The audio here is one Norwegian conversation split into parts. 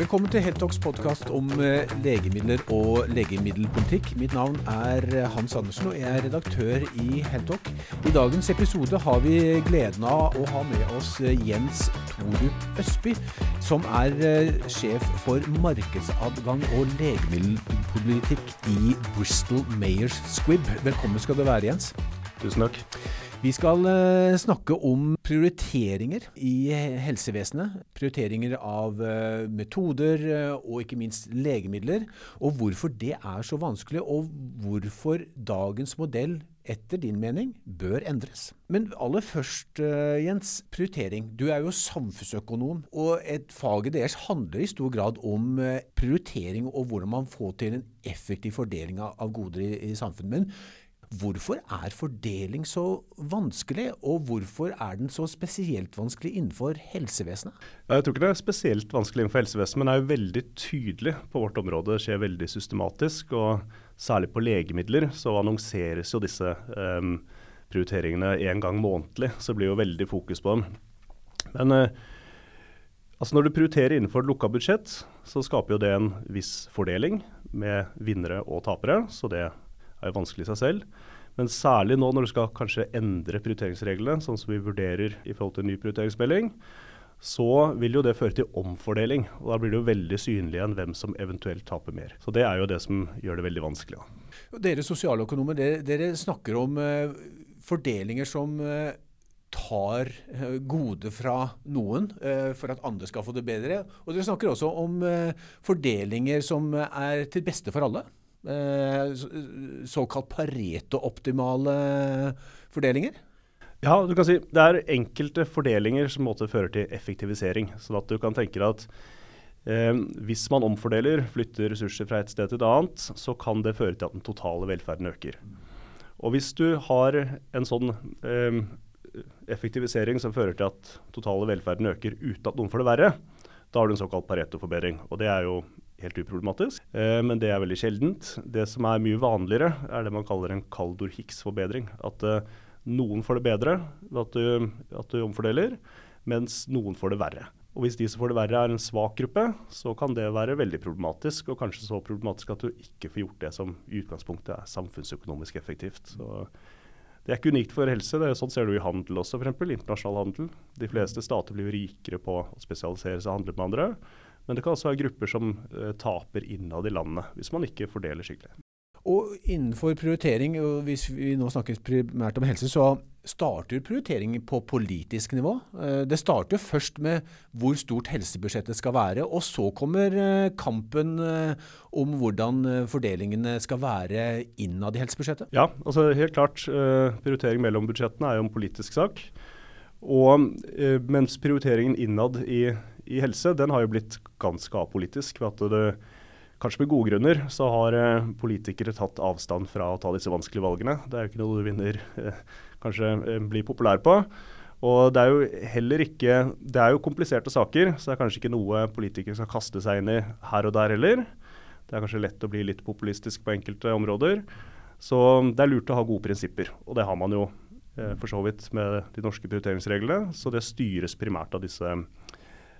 Velkommen til Heltox podkast om eh, legemidler og legemiddelpolitikk. Mitt navn er eh, Hans Andersen, og jeg er redaktør i Heltalk. I dagens episode har vi gleden av å ha med oss eh, Jens Torup Østby, som er sjef for markedsadgang og legemiddelpolitikk i Bristol Mayers Squibb. Velkommen skal du være, Jens. Tusen takk. Vi skal uh, snakke om prioriteringer i helsevesenet. Prioriteringer av uh, metoder uh, og ikke minst legemidler. Og hvorfor det er så vanskelig, og hvorfor dagens modell etter din mening bør endres. Men aller først, Jens, prioritering. Du er jo samfunnsøkonom, og et faget deres handler i stor grad om prioritering og hvordan man får til en effektiv fordeling av goder i samfunnet. Men Hvorfor er fordeling så vanskelig, og hvorfor er den så spesielt vanskelig innenfor helsevesenet? Jeg tror ikke det er spesielt vanskelig innenfor helsevesenet, men det er jo veldig tydelig på vårt område. Det skjer veldig systematisk, og særlig på legemidler så annonseres jo disse um, prioriteringene en gang månedlig. Så det blir jo veldig fokus på dem. Men uh, altså når du prioriterer innenfor et lukka budsjett, så skaper jo det en viss fordeling med vinnere og tapere. så det er jo vanskelig i seg selv. Men særlig nå når du skal kanskje endre prioriteringsreglene, sånn som vi vurderer i forhold til ny prioriteringsmelding, så vil jo det føre til omfordeling. og Da blir det jo veldig synlig igjen hvem som eventuelt taper mer. Så Det er jo det som gjør det veldig vanskelig. Da. Dere sosialøkonomer dere, dere snakker om uh, fordelinger som uh, tar uh, gode fra noen for at andre skal få det bedre. Og dere snakker også om fordelinger som er til beste for alle. Eh, såkalt Pareto-optimale fordelinger? Ja, du kan si det er enkelte fordelinger som måtte føre til effektivisering. Sånn at du kan tenke deg at eh, hvis man omfordeler, flytter ressurser fra et sted til et annet, så kan det føre til at den totale velferden øker. Og hvis du har en sånn eh, effektivisering som fører til at totale velferden øker uten at noen får det verre, da har du en såkalt Pareto-forbedring. Og det er jo helt uproblematisk, eh, men det er veldig sjeldent. Det som er mye vanligere, er det man kaller en Kaldor-Hicks-forbedring. At eh, noen får det bedre ved at du, at du omfordeler, mens noen får det verre. Og Hvis de som får det verre er en svak gruppe, så kan det være veldig problematisk. Og kanskje så problematisk at du ikke får gjort det som i utgangspunktet er samfunnsøkonomisk effektivt. Så det er ikke unikt for helse. det er Sånn ser du i handel også, f.eks. Internasjonal handel. De fleste stater blir rikere på å spesialisere seg og handle med andre. Men det kan også være grupper som uh, taper innad i landet, hvis man ikke fordeler skikkelig. Og innenfor prioritering, og hvis vi nå snakker primært om helse, så starter prioritering på politisk nivå. Eh, det starter først med hvor stort helsebudsjettet skal være, og så kommer eh, kampen om hvordan fordelingene skal være innad i helsebudsjettet. Ja, altså helt klart. Prioritering mellom budsjettene er jo en politisk sak. Og mens prioriteringen innad i i helse, den har jo blitt ganske apolitisk. ved at det, Kanskje med gode grunner så har eh, politikere tatt avstand fra å ta disse vanskelige valgene. Det er jo ikke noe du vinner eh, kanskje eh, blir populær på. Og det er jo heller ikke Det er jo kompliserte saker, så det er kanskje ikke noe politikere skal kaste seg inn i her og der heller. Det er kanskje lett å bli litt populistisk på enkelte områder. Så det er lurt å ha gode prinsipper, og det har man jo eh, for så vidt med de norske prioriteringsreglene. Så det styres primært av disse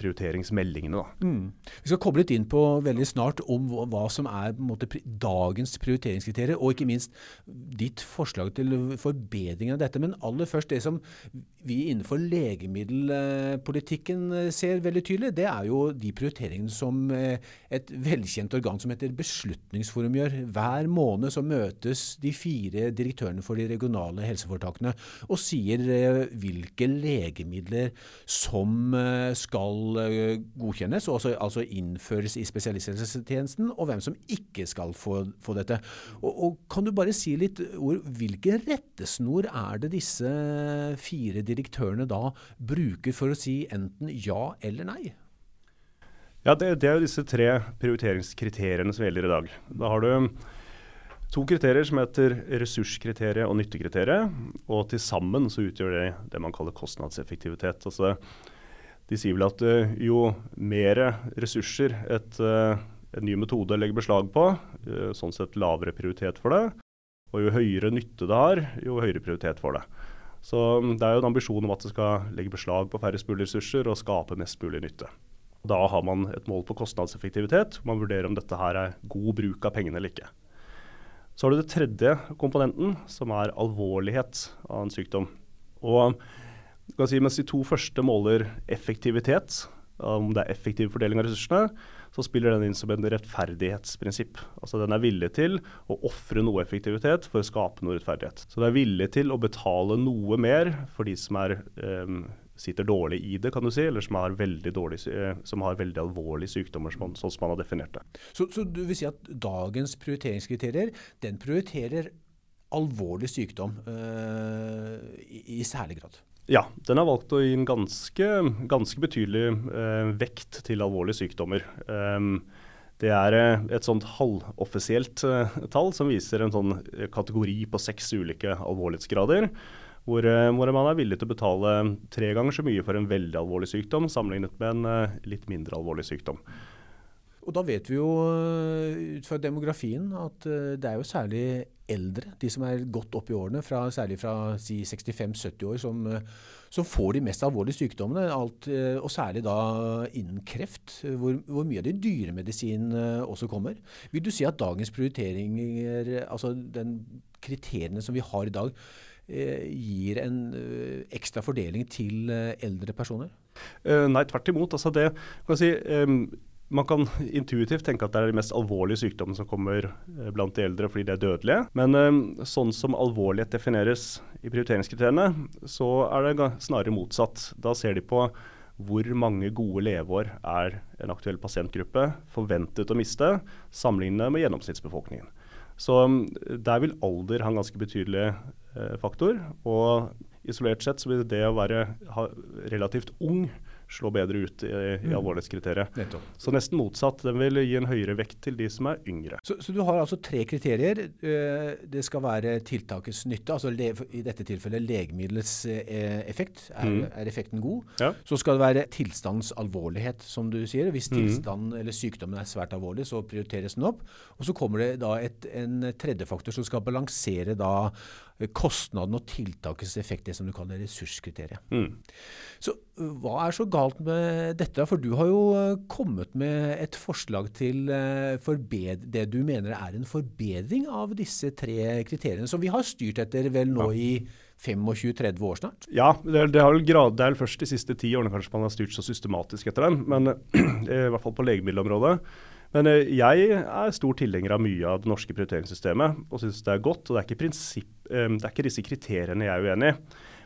prioriteringsmeldingene. Mm. Vi skal koble litt inn på veldig snart om hva som er måte, dagens prioriteringskriterier, og ikke minst ditt forslag til forbedring av dette. Men aller først det som vi innenfor legemiddelpolitikken eh, ser veldig tydelig, det er jo de prioriteringene som eh, et velkjent organ som heter Beslutningsforum gjør. Hver måned så møtes de fire direktørene for de regionale helseforetakene og sier eh, hvilke legemidler som skal Eh, godkjennes, og altså, innføres i spesialisthelsetjenesten, og hvem som ikke skal få, få dette. Og, og, Kan du bare si litt ord, hvilken rettesnor er det disse fire direktørene da bruker for å si enten ja eller nei? Ja, det, det er jo disse tre prioriteringskriteriene som gjelder i dag. Da har du to kriterier som heter ressurskriteriet og nyttekriteriet. Og til sammen så utgjør det det man kaller kostnadseffektivitet. Altså de sier vel at uh, jo mer ressurser et, uh, en ny metode legger beslag på, uh, sånn sett lavere prioritet for det. Og jo høyere nytte det har, jo høyere prioritet for det. Så um, det er jo en ambisjon om at det skal legge beslag på færrest mulig ressurser og skape mest mulig nytte. Da har man et mål på kostnadseffektivitet. hvor Man vurderer om dette her er god bruk av pengene eller ikke. Så har du det tredje komponenten, som er alvorlighet av en sykdom. Og si, Mens de to første måler effektivitet, om det er effektiv fordeling av ressursene, så spiller den inn som en rettferdighetsprinsipp. Altså Den er villig til å ofre noe effektivitet for å skape noe rettferdighet. Så den er villig til å betale noe mer for de som er um, sitter dårlig i det, kan du si, eller som har veldig, dårlig, eh, som har veldig alvorlige sykdommer, sånn som man har definert det. Så, så, du vil si at dagens prioriteringskriterier den prioriterer alvorlig sykdom øh, i, i, særlig grad? Ja, den har valgt å gi en ganske, ganske betydelig eh, vekt til alvorlige sykdommer. Um, det er et sånt halvoffisielt eh, tall som viser en sånn kategori på seks ulike alvorlighetsgrader. Hvor, eh, hvor, man er villig til å betale tre ganger så mye for en veldig alvorlig sykdom sammenlignet med en litt mindre alvorlig sykdom. Og da vet vi jo eh, ut fra demografien at det er jo særlig eldre, de som er godt opp i årene, fra, særlig fra si 65-70 år, som, som, får de mest alvorlige sykdommene. Alt, og særlig da innen kreft, hvor, hvor mye av det dyremedisin også kommer. Vil du si at dagens prioriteringer, altså den kriteriene som vi har i dag, Eh, gir en eh, ekstra fordeling til eh, eldre personer? nei, tvert imot. Altså det, kan si, man kan intuitivt tenke at det er de mest alvorlige sykdommene som kommer blant de eldre fordi de er dødelige. Men sånn som alvorlighet defineres i prioriteringskriteriene, så er det snarere motsatt. Da ser de på hvor mange gode leveår er en aktuell pasientgruppe forventet å miste, sammenlignet med gjennomsnittsbefolkningen. Så der vil alder ha en ganske betydelig Eh, faktor. Og isolert sett så vil det å være relativt ung slå bedre ut i, i mm. alvorlighetskriteriet. Så nesten motsatt. Den vil gi en høyere vekt til de som er yngre. Så, så du har altså tre kriterier. Eh, det skal være tiltakets nytte, altså i dette tilfellet legemiddelets eh, effekt. Er, mm. er effekten god? Ja. Så skal det være tilstandens alvorlighet, som du sier. Hvis mm. eller sykdommen er svært alvorlig, så prioriteres den opp. Og så kommer det da et, en tredje faktor som skal balansere da kostnaden og tiltakets effekt, det som du kaller ressurskriteriet. Mm. Så hva er så galt med dette? For du har jo kommet med et forslag til det du mener er en forbedring av disse tre kriteriene, som vi har styrt etter vel nå i 25-30 år snart? Ja, det, det, har grad, det er først de siste ti årene kanskje man har styrt så systematisk etter den. Men i hvert fall på legemiddelområdet. Men eh, jeg er stor tilhenger av mye av det norske prioriteringssystemet og syns det er godt. og det er, ikke prinsipp, eh, det er ikke disse kriteriene jeg er uenig i.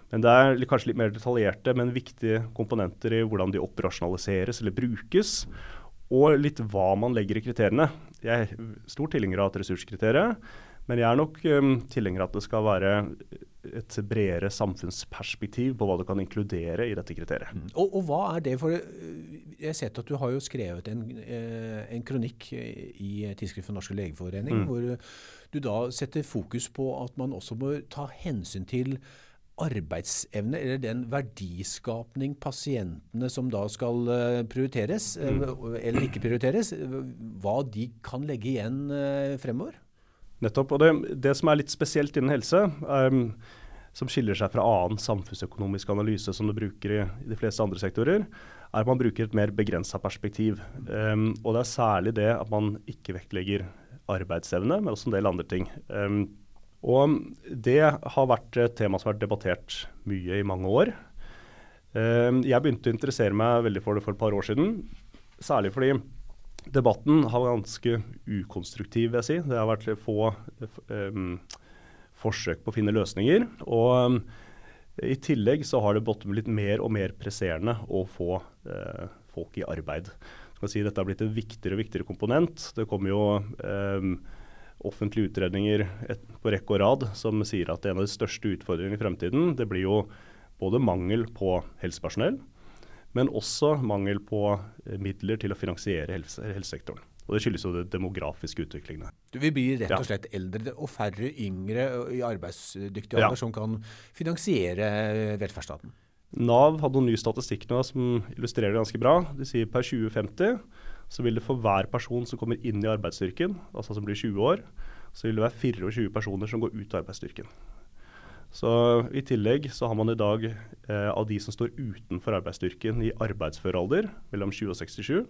Men det er kanskje litt mer detaljerte, men viktige komponenter i hvordan de operasjonaliseres eller brukes. Og litt hva man legger i kriteriene. Jeg er stor tilhenger av et ressurskriterium, men jeg er nok um, tilhenger av at det skal være et bredere samfunnsperspektiv på hva du kan inkludere i dette kriteriet. Mm. Og, og, hva er det for øh, Jeg har sett at du har jo skrevet en, øh, en kronikk i Tidsskrift for Norske legeforening, mm. hvor du da setter fokus på at man også må ta hensyn til arbeidsevne, eller den verdiskapning pasientene som da skal øh, prioriteres, mm. eller ikke prioriteres, hva de kan legge igjen fremover? Nettopp. Og det, det, som er litt spesielt innen helse, um, som skiller seg fra annen samfunnsøkonomisk analyse som du bruker i, i, de fleste andre sektorer, er at man bruker et mer begrensa perspektiv. Um, og det er særlig det at man ikke vektlegger arbeidsevne, men også en del andre ting. Um, og det har vært et tema som har vært debattert mye i mange år. jeg begynte å interessere meg veldig for det for et par år siden, særlig fordi Debatten har vært ganske ukonstruktiv, vil jeg si. Det har vært få um, forsøk på å finne løsninger. Og um, i tillegg så har det blitt mer og mer presserende å få uh, folk i arbeid. Si, dette har blitt en viktigere og viktigere komponent. Det kommer jo um, offentlige utredninger et, på rekke og rad som sier at en av de største utfordringene i fremtiden det blir jo både mangel på helsepersonell, men også mangel på eh, midler til å finansiere helse, helsesektoren. Og Det skyldes jo det demografiske utviklingen. Du vil bli rett og slett eldre og færre yngre i arbeidsdyktig alder ja. som kan finansiere velferdsstaten? Nav hadde noen ny statistikk nå som illustrerer det ganske bra. De sier per 2050 så vil det for hver person som kommer inn i arbeidsstyrken, altså som blir 20 år, så vil det være 24 personer som går ut av arbeidsstyrken. Så I tillegg så har man i dag eh, av de som står utenfor arbeidsstyrken i arbeidsfør alder, mellom 20 og 67,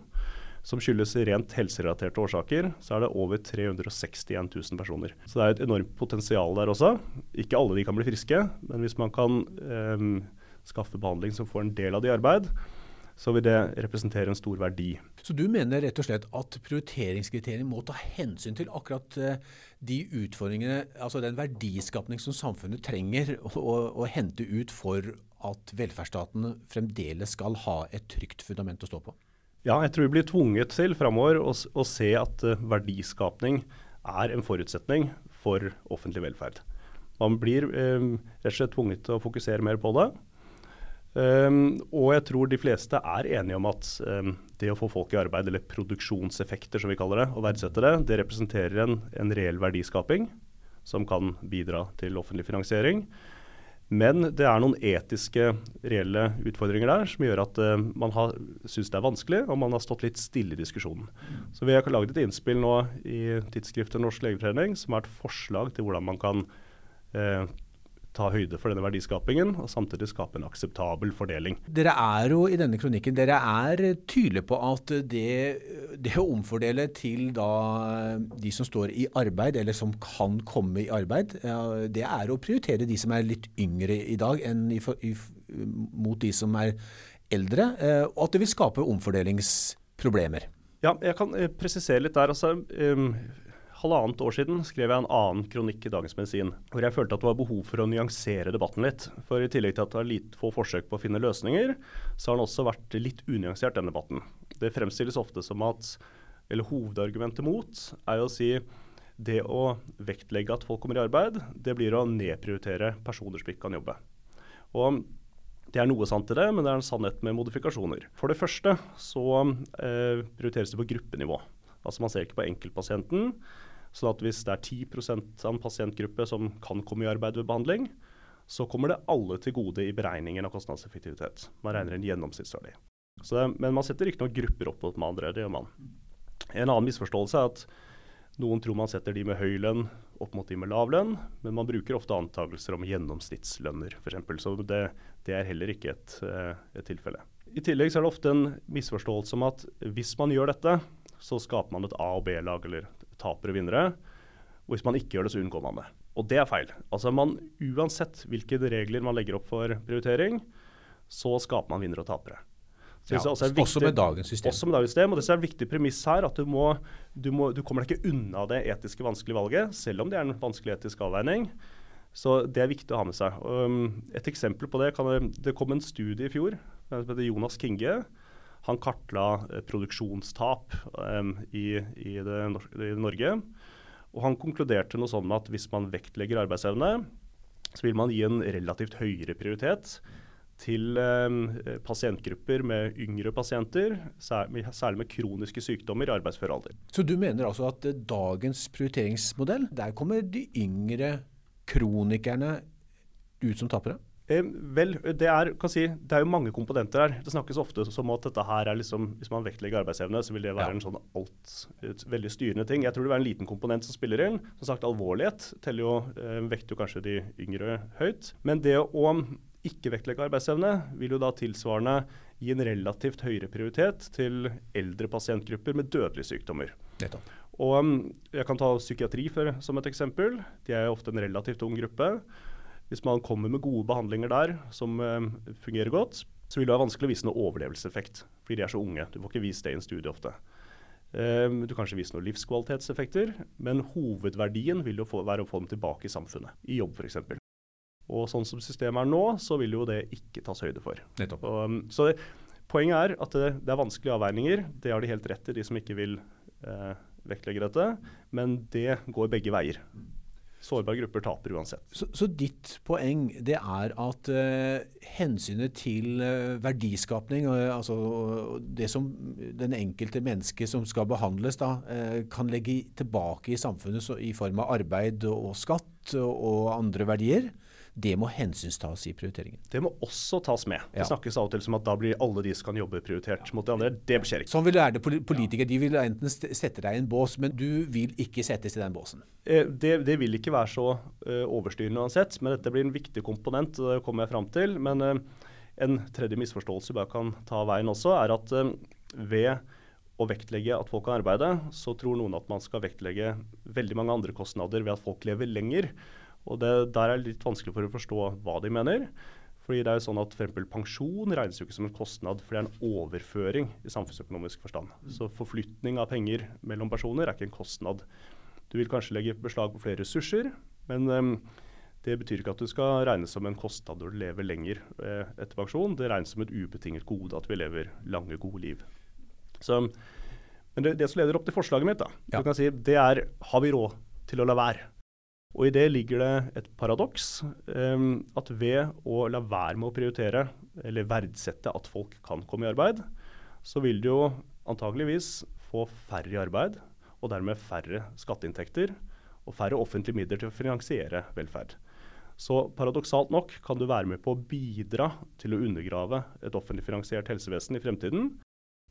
som skyldes rent helserelaterte årsaker, så er det over 361 000 personer. Så det er et enormt potensial der også. Ikke alle de kan bli friske, men hvis man kan eh, skaffe behandling som får en del av de i arbeid, så vil det representere en stor verdi. Så du mener rett og slett at prioriteringskriteriene må ta hensyn til akkurat eh, de utfordringene, altså den verdiskapning som samfunnet trenger å, å hente ut for at velferdsstaten fremdeles skal ha et trygt fundament å stå på? Ja, jeg tror vi blir tvunget til framover å, å, se at uh, verdiskapning er en forutsetning for offentlig velferd. Man blir um, rett og slett tvunget til å fokusere mer på det. Um, og jeg tror de fleste er enige om at um, det å få folk i arbeid, eller produksjonseffekter som vi kaller det, og verdsette det, det representerer en, en reell verdiskaping som kan bidra til offentlig finansiering. Men det er noen etiske, reelle utfordringer der som gjør at uh, man syns det er vanskelig, og man har stått litt stille i diskusjonen. Så vi har laget et innspill nå i tidsskriftet Norsk legeforening som er et forslag til hvordan man kan uh, ta høyde for denne verdiskapingen, og samtidig skape en akseptabel fordeling. Dere er jo i denne kronikken dere er tydelige på at det, det å omfordele til da de som står i arbeid, eller som kan komme i arbeid, det er å prioritere de som er litt yngre i dag i, i, mot de som er eldre, eh, og at det vil skape omfordelingsproblemer. Ja, jeg kan eh, presisere litt der. altså... Um, halvannet år siden skrev jeg en annen kronikk i Dagens Medisin, hvor jeg følte at det var behov for å nyansere debatten litt. For i tillegg til at det var litt få forsøk på å finne løsninger, så har den også vært litt unyansert, den debatten. Det fremstilles ofte som at eller hovedargumentet mot er å si det å vektlegge at folk kommer i arbeid, det blir å nedprioritere personer som ikke kan jobbe. Og det er noe sant i det, men det er en sannhet med modifikasjoner. For det første så eh, prioriteres det på gruppenivå. Altså Man ser ikke på enkeltpasienten, så at hvis det er 10 av en pasientgruppe som kan komme i arbeid ved behandling, så kommer det alle til gode i beregningen av kostnadseffektivitet. Man regner en gjennomsnittsverdi. Så, men man setter ikke noen grupper opp mot andre. det gjør man. En annen misforståelse er at noen tror man setter de med høy lønn opp mot de med lav lønn, men man bruker ofte antakelser om gjennomsnittslønner f.eks. Så det, det, er heller ikke et, et tilfelle. I tillegg er det ofte en misforståelse om at hvis man gjør dette, så skaper man et A- og B-lag, eller tapere og vinnere. Og hvis man ikke gjør det, så unngår man det. Og det er feil. Altså man, Uansett hvilke regler man legger opp for prioritering, så skaper man vinnere og tapere. Ja, også, viktig, også, med dagens system. Også med dagens system, og Det er et viktig premiss her at du, må, du, må, du kommer deg ikke unna det etiske vanskelige valget, selv om det er en vanskelig etisk avveining. Så Det er viktig å ha med seg. Um, et eksempel på Det kan, det kom en studie i fjor som heter Jonas Kinge, han kartla eh, produksjonstap um, i, i, det, i, Norge. Og han konkluderte noe sånn med at hvis man vektlegger arbeidsevne, så vil man gi en relativt høyere prioritet til um, pasientgrupper med yngre pasienter, særlig, med kroniske sykdommer i arbeidsfør alder. Så du mener altså at dagens prioriteringsmodell, der kommer de yngre kronikerne ut som tapere? Eh, vel, det er, si, det er, jo mange komponenter her. Det snakkes ofte som at dette her er liksom, hvis man vektlegger arbeidsevne, så vil det være ja. en sånn alt, veldig styrende ting. Jeg tror det vil være en liten komponent som spiller inn. Som sagt, alvorlighet jo, eh, vekter jo kanskje de yngre høyt. Men det å ikke vektlegge arbeidsevne vil jo da tilsvarende gi en relativt høyere prioritet til eldre pasientgrupper med dødelige sykdommer. Nettopp. Og um, Jeg kan ta psykiatri for, som et eksempel. De er ofte en relativt ung gruppe. Hvis man kommer med gode behandlinger der som uh, fungerer godt, så vil det være vanskelig å vise noe overlevelseseffekt, fordi de er så unge. Du får ikke vist det i en studie ofte. Um, du kan kanskje vise noen livskvalitetseffekter, men hovedverdien vil jo få, være å få dem tilbake i samfunnet, i jobb f.eks. Og sånn som systemet er nå, så vil jo det ikke tas høyde for. Nettopp. Og, um, så det, poenget er at det, det, er vanskelige avveininger. Det har de helt rett i, de som ikke vil eh, vektlegge dette. Men det går begge veier. Sårbare grupper taper uansett. Så, så ditt poeng det er at uh, hensynet til uh, verdiskapning, uh, altså det som den enkelte menneske som skal behandles, da, kan legge tilbake i samfunnet så, i form av arbeid og skatt og, og andre verdier, det må hensynstas i prioriteringen. Det må også tas med. Det Ja. snakkes av og til som at da blir alle de som kan jobbe, prioritert mot de andre. Det skjer ikke. Sånn vil det være det politikere. De vil enten sette deg i en bås, men du vil ikke settes i den båsen. Eh, Det, det vil ikke være så eh, overstyrende uansett, men dette blir en viktig komponent. Det kommer jeg fram til. Men eh, en tredje misforståelse vi kan ta veien også, er at ved å vektlegge at folk kan arbeide, så tror noen at man skal vektlegge veldig mange andre kostnader ved at folk lever lenger. Og det, Der er det litt vanskelig for å forstå hva de mener. Fordi det er jo sånn at for Pensjon regnes jo ikke som en kostnad, for det er en overføring i samfunnsøkonomisk forstand. Så forflytning av penger mellom personer er ikke en kostnad. Du vil kanskje legge beslag på flere ressurser, men um, det betyr ikke at du skal regnes som en kostnad når du lever lenger eh, etter pensjon. Det regnes som et ubetinget gode at vi lever lange, gode liv. Så, men det, det som leder opp til forslaget mitt, da, Ja. du kan si, det er har vi råd til å la være? Og I det ligger det et paradoks. um, at ved å la være med å prioritere, eller verdsette at folk kan komme i arbeid, så vil du jo antageligvis få færre i arbeid, og dermed færre skatteinntekter og færre offentlige midler til å finansiere velferd. Så paradoksalt nok kan du være med på å bidra til å undergrave et offentlig finansiert helsevesen i fremtiden,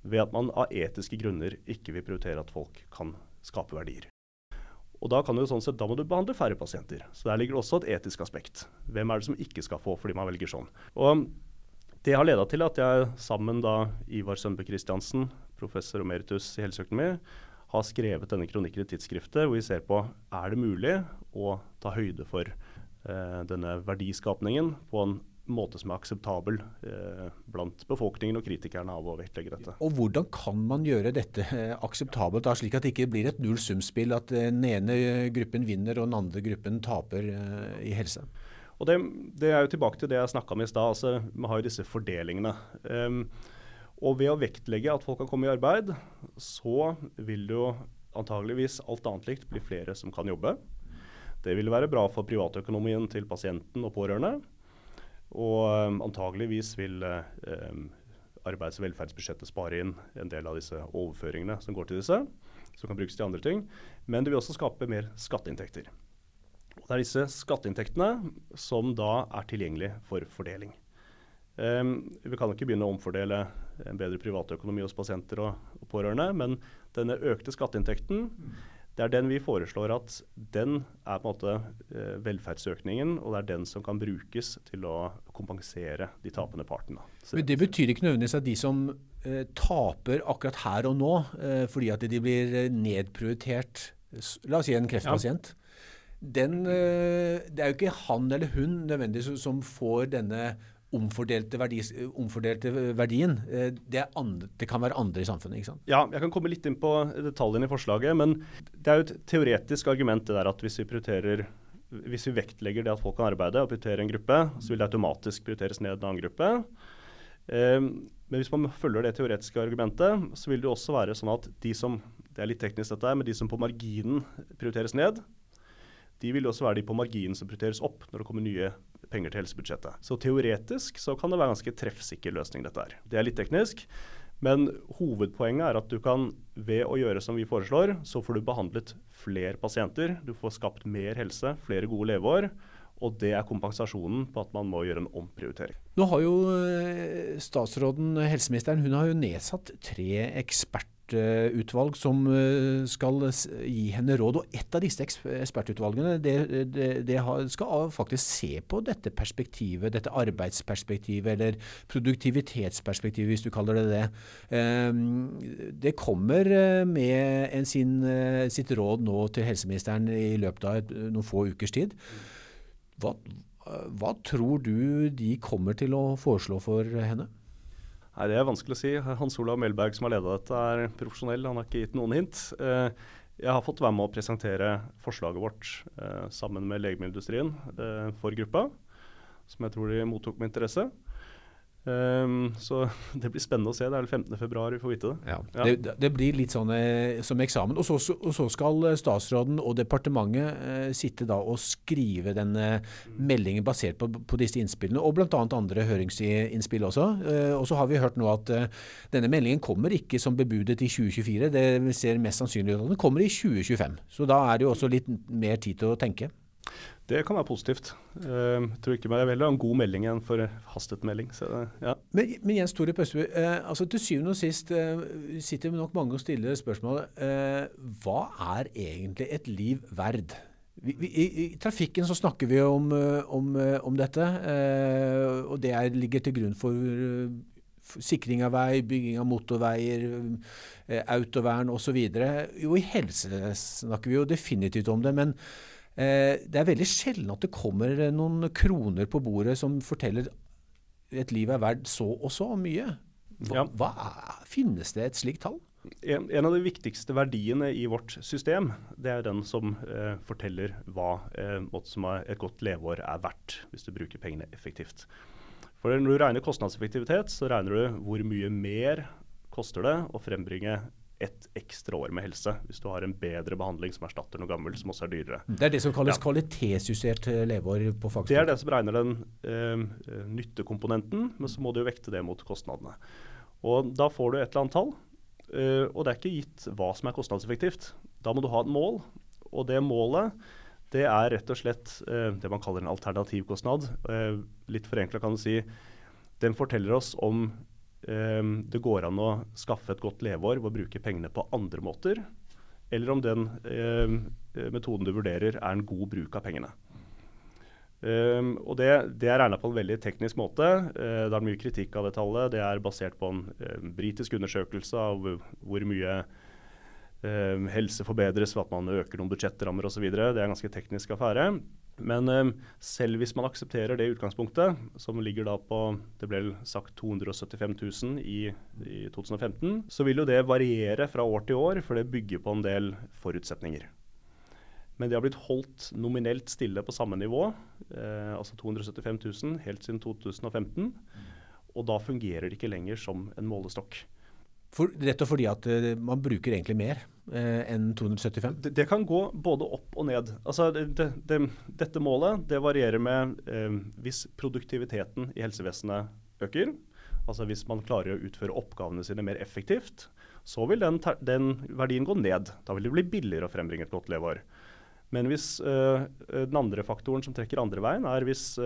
ved at man av etiske grunner ikke vil prioritere at folk kan skape verdier. Og da, kan du sånn sett, da må du behandle færre pasienter. Så der ligger det også et etisk aspekt. Hvem er det som ikke skal få fordi man velger sånn? Og det har leda til at jeg sammen da Ivar Sønbe Christiansen, professor emeritus i helseøkonomi, har skrevet denne kronikken i tidsskriftet hvor vi ser på er det mulig å ta høyde for eh, denne verdiskapningen på en måte som er akseptabel eh, blant befolkningen og kritikerne av å vektlegge dette. Og hvordan kan man gjøre dette eh, akseptabelt, da, slik at det ikke blir et nullsumspill, at eh, den ene gruppen vinner og den andre gruppen taper eh, i helse? Og det, det er jo tilbake til det jeg snakka om i stad. Altså, vi har jo disse fordelingene. Um, og ved å vektlegge at folk kan komme i arbeid, så vil det jo antageligvis alt annet likt bli flere som kan jobbe. Det vil være bra for privatøkonomien til pasienten og pårørende. Og um, antageligvis vil um, arbeids- og velferdsbudsjettet spare inn en del av disse overføringene som går til disse, som kan brukes til andre ting. Men det vil også skape mer skatteinntekter. Og det er disse skatteinntektene som da er tilgjengelig for fordeling. Um, vi kan ikke begynne å omfordele en bedre privatøkonomi hos pasienter og, og pårørende, men denne økte skatteinntekten, det er den vi foreslår at den er på en måte eh, velferdsøkningen, og det er den som kan brukes til å kompensere de tapende partene. Men Det betyr ikke nødvendigvis at de som eh, taper akkurat her og nå, eh, fordi at de blir nedprioritert, la oss si en kreftpasient, den, eh, det er jo ikke han eller hun nødvendigvis som får denne omfordelte, verdis, omfordelte verdien. Eh, Det, andre, det kan være andre i samfunnet. ikke sant? Ja, jeg kan komme litt inn på detaljene i forslaget, men det er jo et teoretisk argument det der at hvis vi prioriterer hvis vi vektlegger det at folk kan arbeide og prioriterer en gruppe, så vil det automatisk prioriteres ned en annen gruppe. Eh, men hvis man følger det teoretiske argumentet, så vil det også være sånn at de som det er litt teknisk dette men de som på marginen prioriteres ned, de vil også være de på marginen som prioriteres opp når det kommer nye penger til helsebudsjettet. Så teoretisk så kan det være en ganske treffsikker løsning, dette her. Det er litt teknisk. Men hovedpoenget er at du kan, ved å gjøre som vi foreslår, så får du behandlet flere pasienter. Du får skapt mer helse, flere gode leveår. Og det er kompensasjonen på at man må gjøre en omprioritering. Nå har jo eh, statsråden, helseministeren, hun har jo nedsatt tre ekspertutvalg som eh, skal gi henne råd. Og ett av disse ekspertutvalgene det, det, det skal faktisk se på dette perspektivet, dette arbeidsperspektivet, eller produktivitetsperspektivet, hvis du kaller det det. Eh, Det kommer eh, med sin, eh, sitt råd nå til helseministeren i løpet av noen få ukers tid. Hva, hva tror du de kommer til å foreslå for henne? Nei, Det er vanskelig å si. Hans Olav Melberg som har leda dette, er profesjonell. Han har ikke gitt noen hint. Eh, Jeg har fått være med å presentere forslaget vårt eh, sammen med legemiddelindustrien eh, for gruppa, som jeg tror de mottok med interesse. Um, så det blir spennende å se. Det er vel 15.2 vi får vite det. Ja. Ja. Det, det blir litt sånn eh, som eksamen. Og så, og så skal eh, statsråden og departementet eh, sitte da og skrive denne meldingen basert på, på disse innspillene, og bl.a. andre høringsinnspill også. Eh, og så har vi hørt nå at eh, denne meldingen kommer ikke som bebudet i 2024. Det ser mest sannsynlig ut at den kommer i 2025. Så da er det jo også litt mer tid til å tenke. Det kan være positivt. Uh, tror ikke Jeg vil ha en god melding enn for hastet melding. Så, ja. men, men, Jens Tore Pøsteby, uh, altså til syvende og sist uh, sitter nok mange og stiller spørsmålet hva er egentlig et liv verd? Vi, vi, i, I trafikken så snakker vi om, om, om dette, og det er, ligger til grunn for sikring av vei, bygging av motorveier, autovern osv. Jo, i helse snakker vi jo definitivt om det. men Eh, det er veldig sjelden at det kommer noen kroner på bordet som forteller et liv er verdt så og så mye. Hva, hva er, finnes det et slikt tall? En, en, av de viktigste verdiene i vårt system, det er den som eh, forteller hva eh, som et godt leveår er verdt, hvis du bruker pengene effektivt. For Når du regner kostnadseffektivitet, så regner du hvor mye mer koster det å frembringe ett ekstra år med helse, hvis du har en bedre behandling som erstatter noe gammelt som også er dyrere. Det er det som kalles ja. kvalitetsjustert eh, leveår på fagspråk? Det er det som regner den eh, nyttekomponenten, men så må du jo vekte det mot kostnadene. Og Da får du et eller annet tall, eh, og det er ikke gitt hva som er kostnadseffektivt. Da må du ha et mål, og det målet det er rett og slett eh, det man kaller en alternativkostnad. Eh, litt forenkla kan du si. Den forteller oss om det går an å skaffe et godt leveår ved å bruke pengene på andre måter, eller om den ehm, metoden du vurderer er en god bruk av pengene. Um, og Det, det er regna på en veldig teknisk måte. Uh, det er mye kritikk av det tallet. Det er basert på en uh, britisk undersøkelse av hvor mye uh, helse forbedres ved at man øker noen budsjettrammer osv. Det er en ganske teknisk affære. Men um, selv hvis man aksepterer det utgangspunktet, som ligger da på det ble sagt 275 000 i, i 2015, så vil jo det variere fra år til år, for det bygger på en del forutsetninger. Men det har blitt holdt nominelt stille på samme nivå, eh, altså 275 000, helt siden 2015. Og da fungerer det ikke lenger som en målestokk. For, rett og fordi at uh, man bruker egentlig mer enn 275? Det, det, kan gå både opp og ned. Altså, det, det, dette målet det varierer med eh, hvis produktiviteten i helsevesenet øker. Altså Hvis man klarer å utføre oppgavene sine mer effektivt, så vil den, den verdien gå ned. Da vil det bli billigere å frembringe et godt leveår. Men hvis den andre faktoren som trekker andre veien, er hvis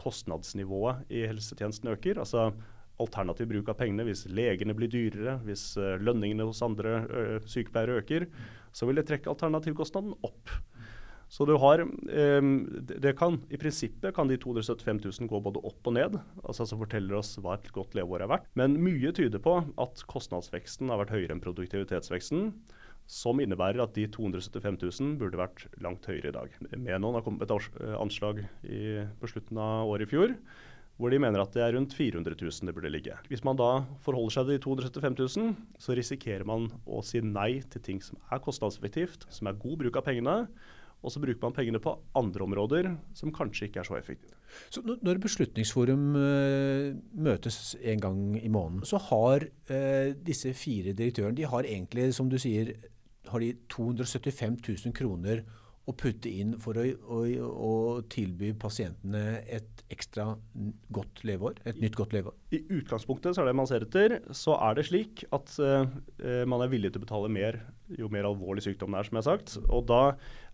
kostnadsnivået i helsetjenesten øker, altså alternativ bruk av pengene. Hvis legene blir dyrere, hvis uh, lønningene hos andre uh, sykepleiere øker, så vil det trekke alternativkostnaden opp. Så du har um, det kan, I prinsippet kan de 275 000 gå både opp og ned, altså som forteller oss hva et godt leveår er verdt. Men mye tyder på at kostnadsveksten har vært høyere enn produktivitetsveksten. Som innebærer at de 275 000 burde vært langt høyere i dag. Menon har kommet med et anslag i, på slutten av året i fjor hvor de mener at det er rundt 400 000 det burde ligge. Hvis man da forholder seg til de 275 000, så risikerer man å si nei til ting som er kostnadseffektivt, som er god bruk av pengene. Og så bruker man pengene på andre områder som kanskje ikke er så effektive. Så Når Beslutningsforum uh, møtes en gang i måneden, så har uh, disse fire direktørene de har egentlig, som du sier, har de 275 000 kroner å putte inn for å, å, å, tilby pasientene et ekstra godt leveår? Et nytt godt leveår? I utgangspunktet så er det man ser etter, så er det slik at uh, man er villig til å betale mer jo mer alvorlig sykdom det er, som jeg har sagt. Og da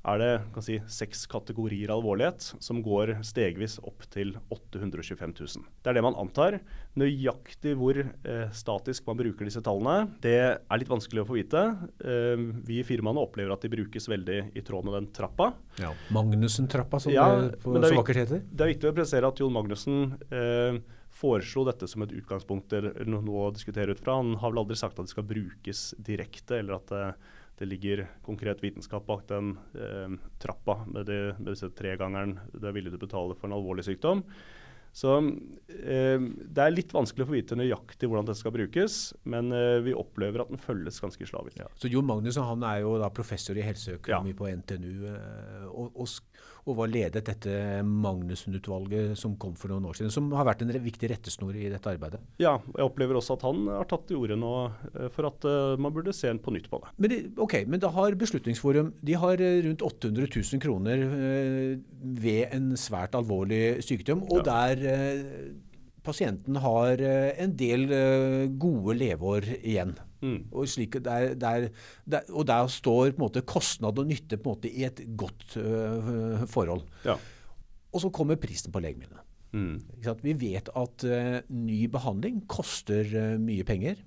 er det kan si, seks kategorier alvorlighet som går stegvis opp til 825 000. Det er det man antar. Nøyaktig hvor eh, statisk man bruker disse tallene, det er litt vanskelig å få vite. Eh, vi i firmaene opplever at de brukes veldig i tråd med den trappa. Ja, Magnussen-trappa, som ja, det på så vakkert heter. Det er viktig å presisere at Jon Magnussen eh, foreslo dette som et utgangspunkt eller noe å diskutere ut fra. Han har vel aldri sagt at det skal brukes direkte, eller at det eh, det ligger konkret vitenskap bak den eh, trappa med, de, med disse tregangeren du er villig til å betale for en alvorlig sykdom. Så eh, Det er litt vanskelig å få vite nøyaktig hvordan dette skal brukes, men eh, vi opplever at den følges ganske slavisk. Ja. Så Jon Magnus han er jo da professor i helseøkonomi ja. på NTNU. Eh, og, og og var ledet dette Magnussen-utvalget som kom for noen år siden, som har vært en viktig rettesnor i dette arbeidet. Ja, jeg opplever også at han har tatt til orde nå eh, for at uh, man burde se på nytt på det. Men, det, ok, men da har Beslutningsforum de har eh, rundt 800 000 kroner ved en svært alvorlig sykdom, og ja. der pasienten har en del gode leveår igjen. Mm. Og, slik, der, der, der, og, der, står på en måte kostnad og nytte på en måte i et godt uh, forhold. Ja. Og så kommer prisen på legemidlene. Mm. Vi vet at uh, ny behandling koster uh, mye penger.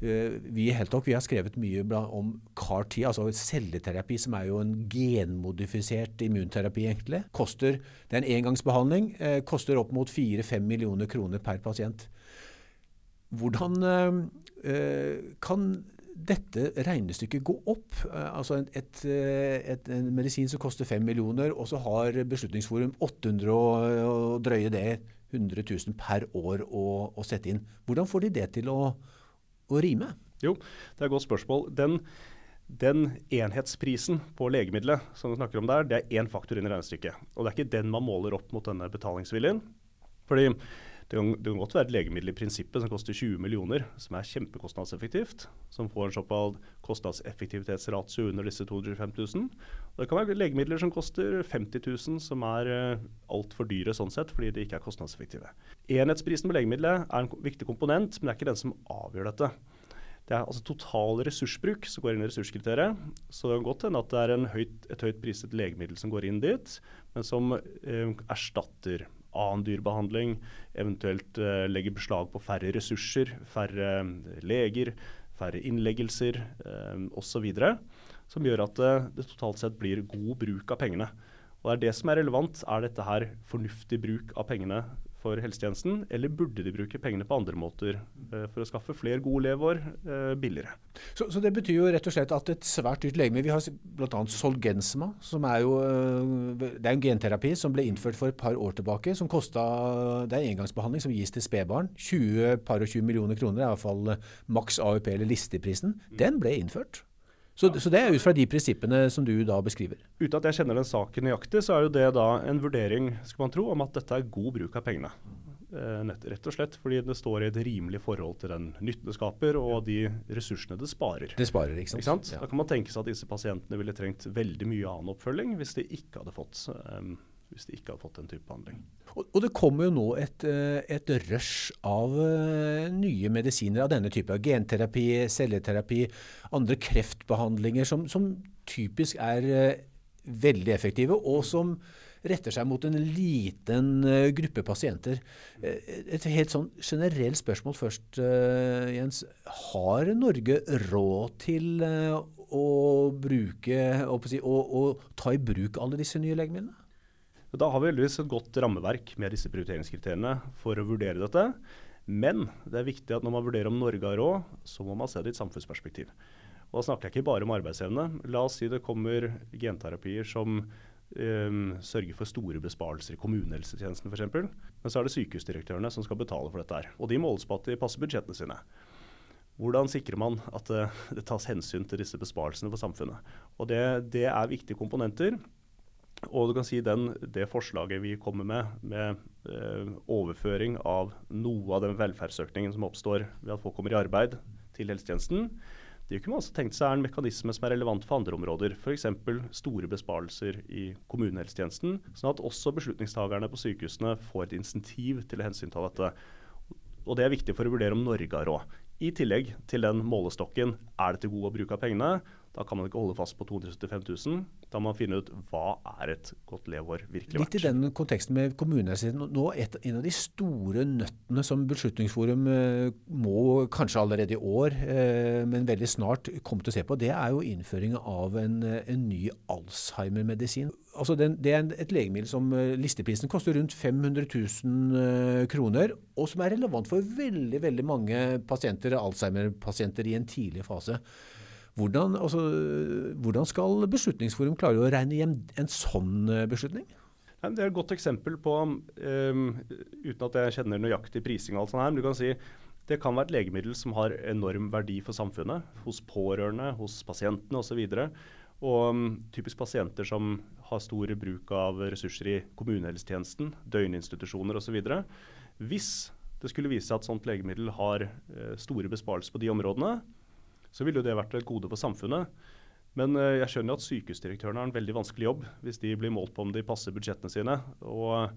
vi i Heltok vi har skrevet mye om CAR-T, altså celleterapi, som er jo en genmodifisert immunterapi. egentlig. Koster, det er en engangsbehandling. koster opp mot 4-5 millioner kroner per pasient. Hvordan kan dette regnestykket gå opp? Eh, altså et, et, eh, et, en medisin som koster 5 millioner, og så har Beslutningsforum 800 og, drøye det 100 000 per år å, å, sette inn. Hvordan får de det til å, å rime? Jo, det er et godt spørsmål. Den, den enhetsprisen på legemiddelet som du snakker om der, det er én faktor inn i regnestykket. Og det er ikke den man måler opp mot denne betalingsviljen. Fordi det kan, det kan, godt være et legemiddel i prinsippet som koster 20 millioner, som er kjempekostnadseffektivt. Som får en såkalt kostnadseffektivitetsratio under disse 225 000. Og det kan være legemidler som koster 50 000, som er uh, altfor dyre sånn sett, fordi de ikke er kostnadseffektive. Enhetsprisen på legemiddelet er en viktig komponent, men det er ikke den som avgjør dette. Det er altså total ressursbruk som går inn i ressurskriteriet. Så det kan godt hende at det er høyt, et høyt priset legemiddel som går inn dit, men som eh, erstatter annen dyrebehandling, eventuelt uh, legge beslag på færre ressurser, færre uh, leger, færre innleggelser uh, osv. Som gjør at uh, det totalt sett blir god bruk av pengene. Og det er det som er relevant. Er dette her fornuftig bruk av pengene for helsetjenesten, eller burde de bruke pengene på andre måter eh, for å skaffe flere gode leveår eh, billigere? Så, så, det betyr jo rett og slett at et svært dyrt legeme Vi har bl.a. Solgensma, som er jo eh, det er en genterapi som ble innført for et par år tilbake. som kostet, Det er en engangsbehandling som gis til spedbarn. 20 par og 20 millioner kroner er iallfall maks AUP eller listeprisen. Den ble innført. Så, så, det er ut fra de prinsippene som du da beskriver? Uten at jeg kjenner den saken nøyaktig, så er jo det da en vurdering skal man tro, om at dette er god bruk av pengene. Eh, nett, rett og slett fordi det står i et rimelig forhold til den nytten det skaper og de ressursene det sparer. Det sparer, ikke sant? Ikke sant? Ja. Da kan man tenke seg at disse pasientene ville trengt veldig mye annen oppfølging hvis de ikke hadde fått um, hvis de ikke hadde fått den type behandling. Og, og det kommer jo nå et, eh, et rush av uh, nye medisiner av denne type. Genterapi, celleterapi, andre kreftbehandlinger som, som typisk er uh, veldig effektive, og som retter seg mot en liten gruppe pasienter. et helt sånn generelt spørsmål først, Jens. Har Norge råd til å bruke, å, å ta i bruk alle disse nye legemidlene? Da har vi heldigvis et godt rammeverk med disse prioriteringskriteriene for å vurdere dette. Men det er viktig at når man vurderer om Norge har råd, så må man se det i et samfunnsperspektiv. Og Da snakker jeg ikke bare om arbeidsevne. La oss si det kommer genterapier som um, sørger for store besparelser i kommunehelsetjenesten f.eks. Men så er det sykehusdirektørene som skal betale for dette. her. Og de måles på at de passer budsjettene sine. Hvordan sikrer man at det, det tas hensyn til disse besparelsene for samfunnet? Og det, det er viktige komponenter. Og du kan si den, Det forslaget vi kommer med, med eh, overføring av noe av den velferdsøkningen som oppstår ved at folk kommer i arbeid til helsetjenesten, det kunne man også tenkt seg er en mekanisme som er relevant for andre områder. F.eks. store besparelser i kommunehelsetjenesten, sånn at også beslutningstagerne på sykehusene får et insentiv til å hensynta dette. Og Det er viktig for å vurdere om Norge har råd. I tillegg til den målestokken er det til god bruk av pengene. Da kan man ikke holde fast på 275 000. Da må man finne ut hva er et godt leveår virkelig verdt. Litt i den konteksten med kommunehelsetjenesten. Nå et, En av de store nøttene som Beslutningsforum eh, må kanskje allerede i år, eh, men veldig snart komme til å se på, det er jo innføringen av en, en ny Alzheimer-medisin. Altså den, det er et legemiddel som eh, listeprisen koster rundt 500 000 kroner, og som er relevant for veldig, veldig mange pasienter, Alzheimer-pasienter i en tidlig fase. Hvordan, altså, hvordan skal Beslutningsforum klare å regne hjem en sånn eh, beslutning? Det er et godt eksempel på, um, uten at jeg kjenner nøyaktig prising og alt sånt her, men du kan si det kan være et legemiddel som har enorm verdi for samfunnet, hos pårørende, hos pasientene osv. Og, og um, typisk pasienter som har stor bruk av ressurser i kommunehelsetjenesten, døgninstitusjoner osv. Hvis det skulle vise seg at sånt legemiddel har uh, store besparelser på de områdene, så ville jo det vært et gode for samfunnet. Men uh, jeg skjønner at sykehusdirektørene har en veldig vanskelig jobb hvis de blir målt på om de passer budsjettene sine. Og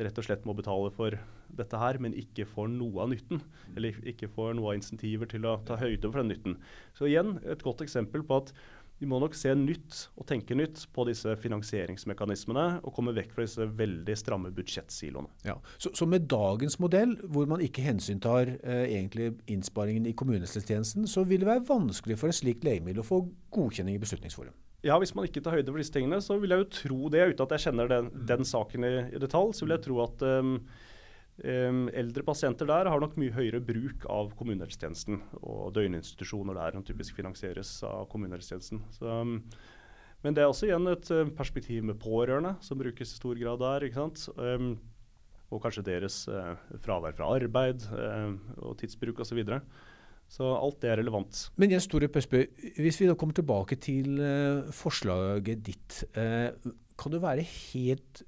rett og slett må betale for dette her, men ikke får noe av nytten. Eller ikke får noe av insentiver til å ta høyde for den nytten. Så igjen et godt eksempel på at vi må nok se nytt og tenke nytt på disse finansieringsmekanismene og komme vekk fra disse veldig stramme budsjettsiloene. Ja. Så, så, med dagens modell, hvor man ikke hensyntar eh, egentlig innsparingen i kommunehelsetjenesten, så vil det være vanskelig for et slikt legemiddel å få godkjenning i Beslutningsforum? Ja, Hvis man ikke tar høyde for disse tingene, så vil jeg jo tro det. Uten at jeg kjenner den, den saken i, i, detalj, så vil jeg tro at um, Um, eldre pasienter der har nok mye høyere bruk av kommunehelsetjenesten og døgninstitusjoner der som typisk finansieres av kommunehelsetjenesten. Så, men det er også igjen et uh, perspektiv med pårørende, som brukes i stor grad der. ikke sant? Og kanskje deres uh, fravær fra arbeid og tidsbruk osv. Så, videre. så alt det er relevant. Men Jens Tore Pøsbø, hvis vi da kommer tilbake til forslaget ditt. kan du være helt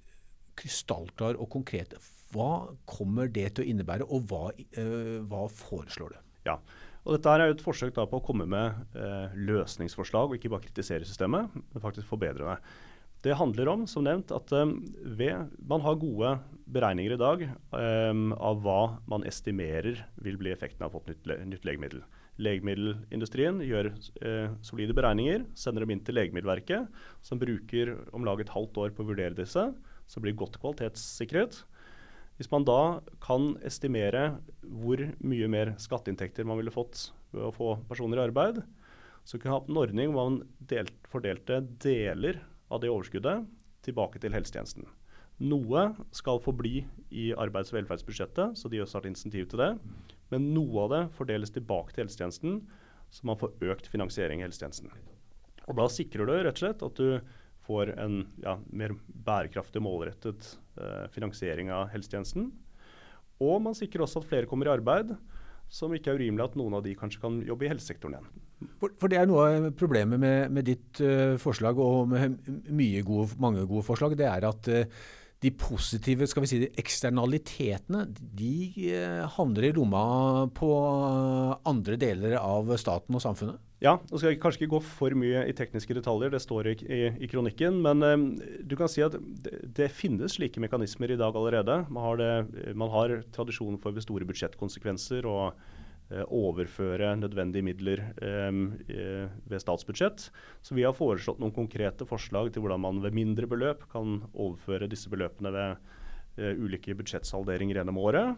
krystallklar og konkret? Hva kommer det til å innebære, og hva, uh, hva foreslår du? Ja, og Dette er jo et forsøk på å komme med uh, løsningsforslag, og ikke bare kritisere systemet, men faktisk forbedre det. Det handler om som nevnt, at um, ved, man har gode beregninger i dag um, av hva man estimerer vil bli effekten av å få et nytt, nytt legemiddel. Legemiddelindustrien gjør uh, solide beregninger, sender dem inn til Legemiddelverket, som bruker om lag et halvt år på å vurdere disse. Så blir godt kvalitetssikret. Hvis man da kan estimere hvor mye mer skatteinntekter man ville fått ved å få personer i arbeid, så kunne man hatt en ordning hvor man delt, fordelte deler av det overskuddet tilbake til helsetjenesten. Noe skal forbli i arbeids- og velferdsbudsjettet, så de også har et insentiv til det. Men noe av det fordeles tilbake til helsetjenesten, så man får økt finansiering i helsetjenesten. Og Da sikrer du rett og slett at du får en ja, mer bærekraftig, målrettet finansiering av helsetjenesten. Og man sikrer også at flere kommer i arbeid, som ikke er urimelig at noen av de kanskje kan jobbe i helsesektoren igjen. For, for det er noe av problemet med, med ditt uh, forslag, og med mye gode, mange gode forslag, det er at uh, de positive skal vi si, de eksternalitetene de uh, havner i lomma på andre deler av staten og samfunnet? Ja, nå skal jeg kanskje ikke gå for mye i tekniske detaljer, det står i, i, i kronikken. Men um, du kan si at det, det, finnes slike mekanismer i dag allerede. Man har, det, man har tradisjon for store budsjettkonsekvenser uh, overføre nødvendige midler um, uh, ved statsbudsjett. Så vi har foreslått noen konkrete forslag til hvordan man ved mindre beløp kan overføre disse beløpene ved uh, ulike budsjettsalderinger gjennom året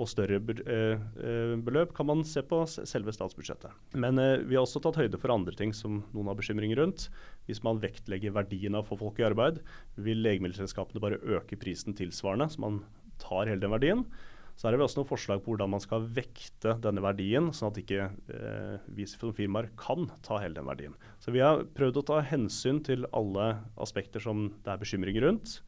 og større eh, eh, beløp kan man se på selve statsbudsjettet. Men eh, vi har også tatt høyde for andre ting som noen har bekymringer rundt. Hvis man vektlegger verdien av å få folk i arbeid, vil legemiddelselskapene bare øke prisen tilsvarende, så man tar hele den verdien. Så er har vi også noen forslag på hvordan man skal vekte denne verdien, sånn at ikke eh, vi som firmaer kan ta hele den verdien. Så vi har prøvd å ta hensyn til alle aspekter som det er bekymring rundt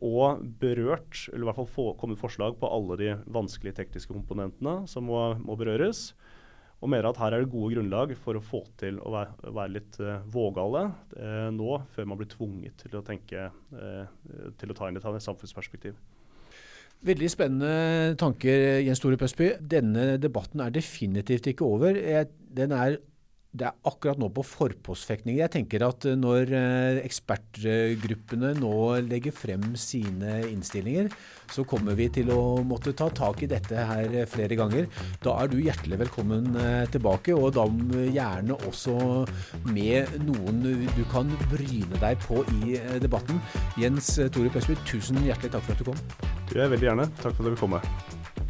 og berørt, eller i hvert fall få, kommet forslag på alle de vanskelige tekniske komponentene som må, må, berøres. Og mener at her er det gode grunnlag for å få til å være, være litt uh, vågale uh, nå, før man blir tvunget til å tenke uh, til å ta inn et samfunnsperspektiv. Veldig spennende tanker, Jens Tore Pøsby. Denne debatten er definitivt ikke over. Den er det er akkurat nå på forpostfekting. Jeg tenker at eh, når eh, ekspertgruppene nå legger frem sine innstillinger, så kommer vi til å måtte ta tak i dette her flere ganger. Da er du hjertelig velkommen eh, tilbake, og da gjerne også med noen du kan bryne deg på i debatten. Jens Tore Pøsby, tusen hjertelig takk for at du kom. Du er veldig gjerne. Takk for at du ville komme.